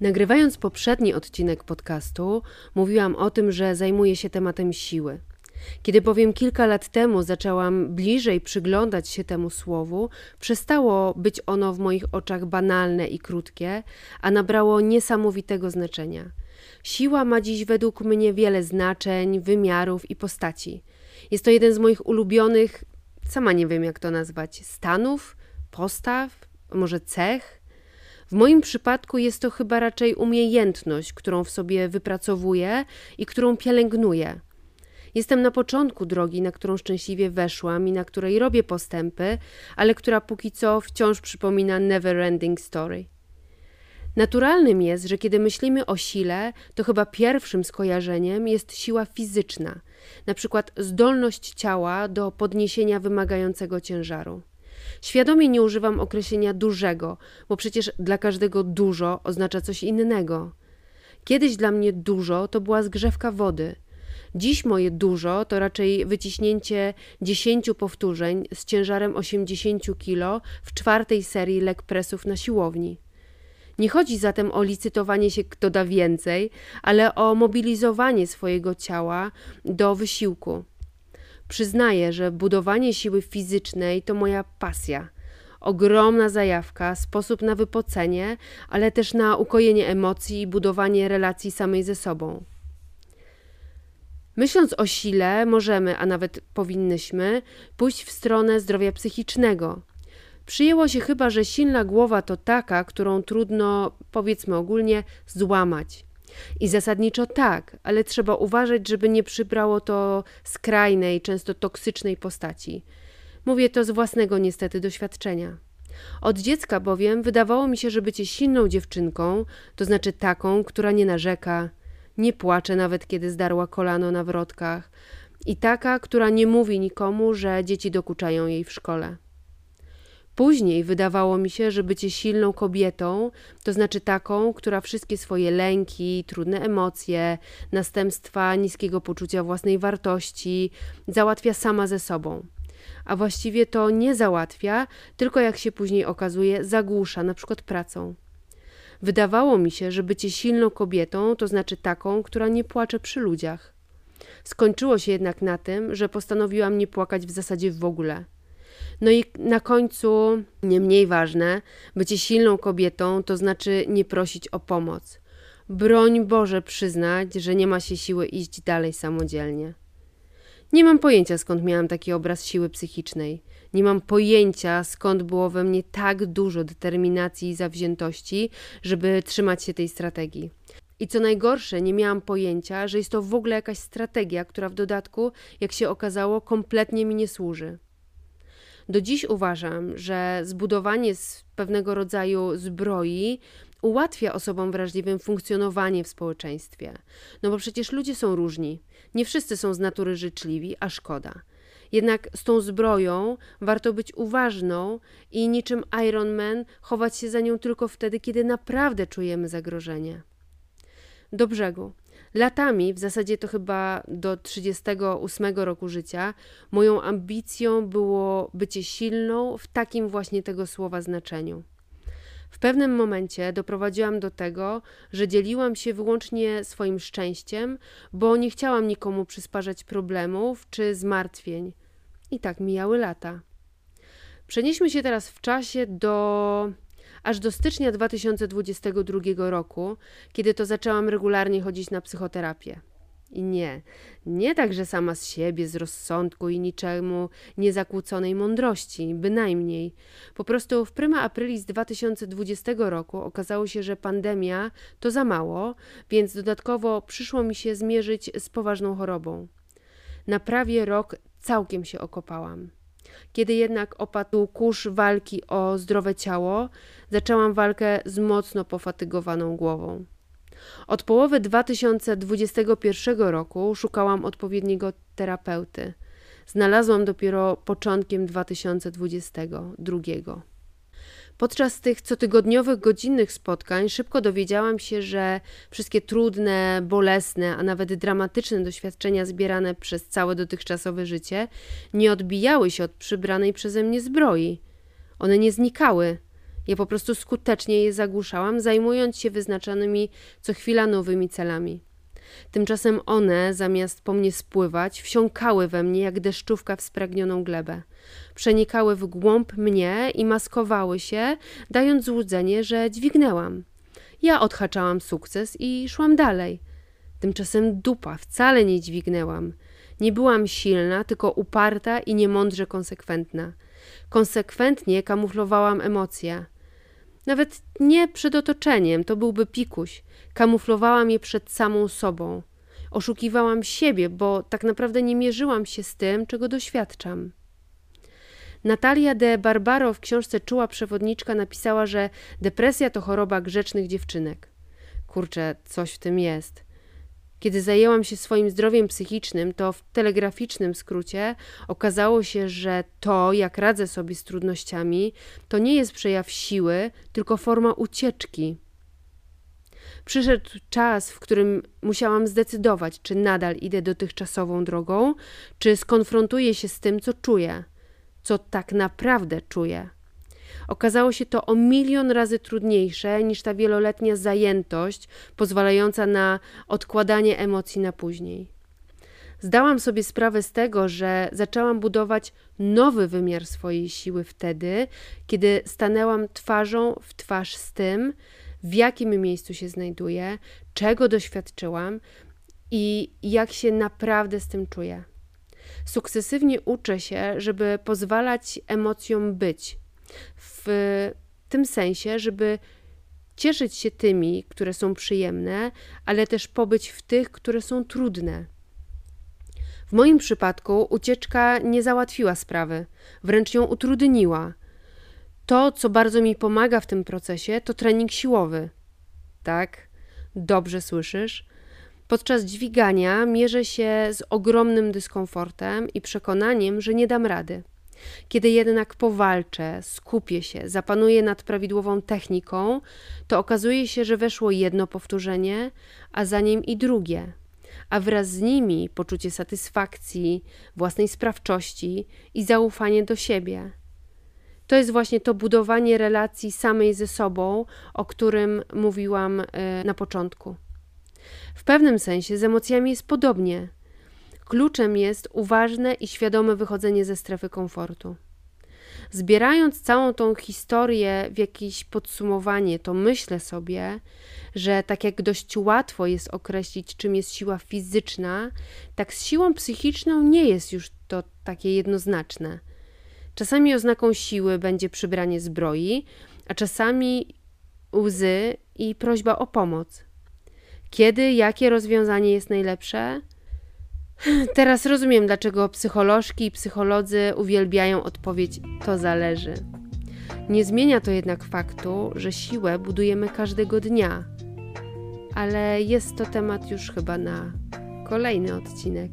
Nagrywając poprzedni odcinek podcastu, mówiłam o tym, że zajmuję się tematem siły. Kiedy bowiem kilka lat temu zaczęłam bliżej przyglądać się temu słowu, przestało być ono w moich oczach banalne i krótkie, a nabrało niesamowitego znaczenia. Siła ma dziś według mnie wiele znaczeń, wymiarów i postaci. Jest to jeden z moich ulubionych, sama nie wiem jak to nazwać, stanów, postaw, może cech w moim przypadku jest to chyba raczej umiejętność, którą w sobie wypracowuję i którą pielęgnuję. Jestem na początku drogi, na którą szczęśliwie weszłam i na której robię postępy, ale która póki co wciąż przypomina never ending story. Naturalnym jest, że kiedy myślimy o sile, to chyba pierwszym skojarzeniem jest siła fizyczna, na przykład zdolność ciała do podniesienia wymagającego ciężaru. Świadomie nie używam określenia dużego, bo przecież dla każdego dużo oznacza coś innego. Kiedyś dla mnie dużo to była zgrzewka wody. Dziś moje dużo to raczej wyciśnięcie 10 powtórzeń z ciężarem 80 kg w czwartej serii leg presów na siłowni. Nie chodzi zatem o licytowanie się, kto da więcej, ale o mobilizowanie swojego ciała do wysiłku. Przyznaję, że budowanie siły fizycznej to moja pasja. Ogromna zajawka, sposób na wypocenie, ale też na ukojenie emocji i budowanie relacji samej ze sobą. Myśląc o sile, możemy, a nawet powinnyśmy, pójść w stronę zdrowia psychicznego. Przyjęło się chyba, że silna głowa to taka, którą trudno, powiedzmy ogólnie, złamać. I zasadniczo tak, ale trzeba uważać, żeby nie przybrało to skrajnej, często toksycznej postaci. Mówię to z własnego niestety doświadczenia. Od dziecka bowiem wydawało mi się, że bycie silną dziewczynką, to znaczy taką, która nie narzeka, nie płacze nawet kiedy zdarła kolano na wrotkach i taka, która nie mówi nikomu, że dzieci dokuczają jej w szkole. Później wydawało mi się, że bycie silną kobietą, to znaczy taką, która wszystkie swoje lęki, trudne emocje, następstwa niskiego poczucia własnej wartości załatwia sama ze sobą. A właściwie to nie załatwia, tylko jak się później okazuje, zagłusza, na przykład pracą. Wydawało mi się, że bycie silną kobietą to znaczy taką, która nie płacze przy ludziach. Skończyło się jednak na tym, że postanowiłam nie płakać w zasadzie w ogóle. No i na końcu, nie mniej ważne, bycie silną kobietą to znaczy nie prosić o pomoc. Broń Boże przyznać, że nie ma się siły iść dalej samodzielnie. Nie mam pojęcia skąd miałam taki obraz siły psychicznej. Nie mam pojęcia skąd było we mnie tak dużo determinacji i zawziętości, żeby trzymać się tej strategii. I co najgorsze, nie miałam pojęcia, że jest to w ogóle jakaś strategia, która w dodatku, jak się okazało, kompletnie mi nie służy. Do dziś uważam, że zbudowanie pewnego rodzaju zbroi ułatwia osobom wrażliwym funkcjonowanie w społeczeństwie. No bo przecież ludzie są różni. Nie wszyscy są z natury życzliwi, a szkoda. Jednak z tą zbroją warto być uważną i niczym Iron Man chować się za nią tylko wtedy, kiedy naprawdę czujemy zagrożenie. Do brzegu. Latami, w zasadzie to chyba do 38 roku życia, moją ambicją było bycie silną w takim właśnie tego słowa znaczeniu. W pewnym momencie doprowadziłam do tego, że dzieliłam się wyłącznie swoim szczęściem, bo nie chciałam nikomu przysparzać problemów czy zmartwień. I tak mijały lata. Przenieśmy się teraz w czasie do aż do stycznia 2022 roku, kiedy to zaczęłam regularnie chodzić na psychoterapię. I nie, nie także sama z siebie, z rozsądku i niczemu niezakłóconej mądrości, bynajmniej. Po prostu w prima aprilis 2020 roku okazało się, że pandemia to za mało, więc dodatkowo przyszło mi się zmierzyć z poważną chorobą. Na prawie rok całkiem się okopałam. Kiedy jednak opadł kurz walki o zdrowe ciało, zaczęłam walkę z mocno pofatygowaną głową. Od połowy 2021 roku szukałam odpowiedniego terapeuty. Znalazłam dopiero początkiem 2022. Podczas tych cotygodniowych, godzinnych spotkań szybko dowiedziałam się, że wszystkie trudne, bolesne, a nawet dramatyczne doświadczenia zbierane przez całe dotychczasowe życie nie odbijały się od przybranej przeze mnie zbroi. One nie znikały. Ja po prostu skutecznie je zagłuszałam, zajmując się wyznaczonymi co chwila nowymi celami. Tymczasem one, zamiast po mnie spływać, wsiąkały we mnie jak deszczówka w spragnioną glebę. Przenikały w głąb mnie i maskowały się, dając złudzenie, że dźwignęłam. Ja odhaczałam sukces i szłam dalej. Tymczasem dupa, wcale nie dźwignęłam. Nie byłam silna, tylko uparta i niemądrze konsekwentna. Konsekwentnie kamuflowałam emocje. Nawet nie przed otoczeniem, to byłby pikuś. Kamuflowałam je przed samą sobą. Oszukiwałam siebie, bo tak naprawdę nie mierzyłam się z tym, czego doświadczam. Natalia de Barbaro w książce Czuła Przewodniczka napisała, że depresja to choroba grzecznych dziewczynek. Kurczę, coś w tym jest. Kiedy zajęłam się swoim zdrowiem psychicznym, to w telegraficznym skrócie okazało się, że to, jak radzę sobie z trudnościami, to nie jest przejaw siły, tylko forma ucieczki. Przyszedł czas, w którym musiałam zdecydować, czy nadal idę dotychczasową drogą, czy skonfrontuję się z tym, co czuję, co tak naprawdę czuję. Okazało się to o milion razy trudniejsze niż ta wieloletnia zajętość pozwalająca na odkładanie emocji na później. Zdałam sobie sprawę z tego, że zaczęłam budować nowy wymiar swojej siły wtedy, kiedy stanęłam twarzą w twarz z tym, w jakim miejscu się znajduję, czego doświadczyłam i jak się naprawdę z tym czuję. Sukcesywnie uczę się, żeby pozwalać emocjom być, w tym sensie, żeby cieszyć się tymi, które są przyjemne, ale też pobyć w tych, które są trudne. W moim przypadku ucieczka nie załatwiła sprawy, wręcz ją utrudniła. To, co bardzo mi pomaga w tym procesie, to trening siłowy. Tak, dobrze słyszysz. Podczas dźwigania mierzę się z ogromnym dyskomfortem i przekonaniem, że nie dam rady. Kiedy jednak powalczę, skupię się, zapanuję nad prawidłową techniką, to okazuje się, że weszło jedno powtórzenie, a za nim i drugie, a wraz z nimi poczucie satysfakcji, własnej sprawczości i zaufanie do siebie. To jest właśnie to budowanie relacji samej ze sobą, o którym mówiłam e, na początku. W pewnym sensie z emocjami jest podobnie. Kluczem jest uważne i świadome wychodzenie ze strefy komfortu. Zbierając całą tą historię w jakieś podsumowanie, to myślę sobie, że tak jak dość łatwo jest określić, czym jest siła fizyczna, tak z siłą psychiczną nie jest już to takie jednoznaczne. Czasami oznaką siły będzie przybranie zbroi, a czasami łzy i prośba o pomoc. Kiedy, jakie rozwiązanie jest najlepsze? Teraz rozumiem, dlaczego psycholożki i psycholodzy uwielbiają odpowiedź to zależy. Nie zmienia to jednak faktu, że siłę budujemy każdego dnia. Ale jest to temat już chyba na kolejny odcinek.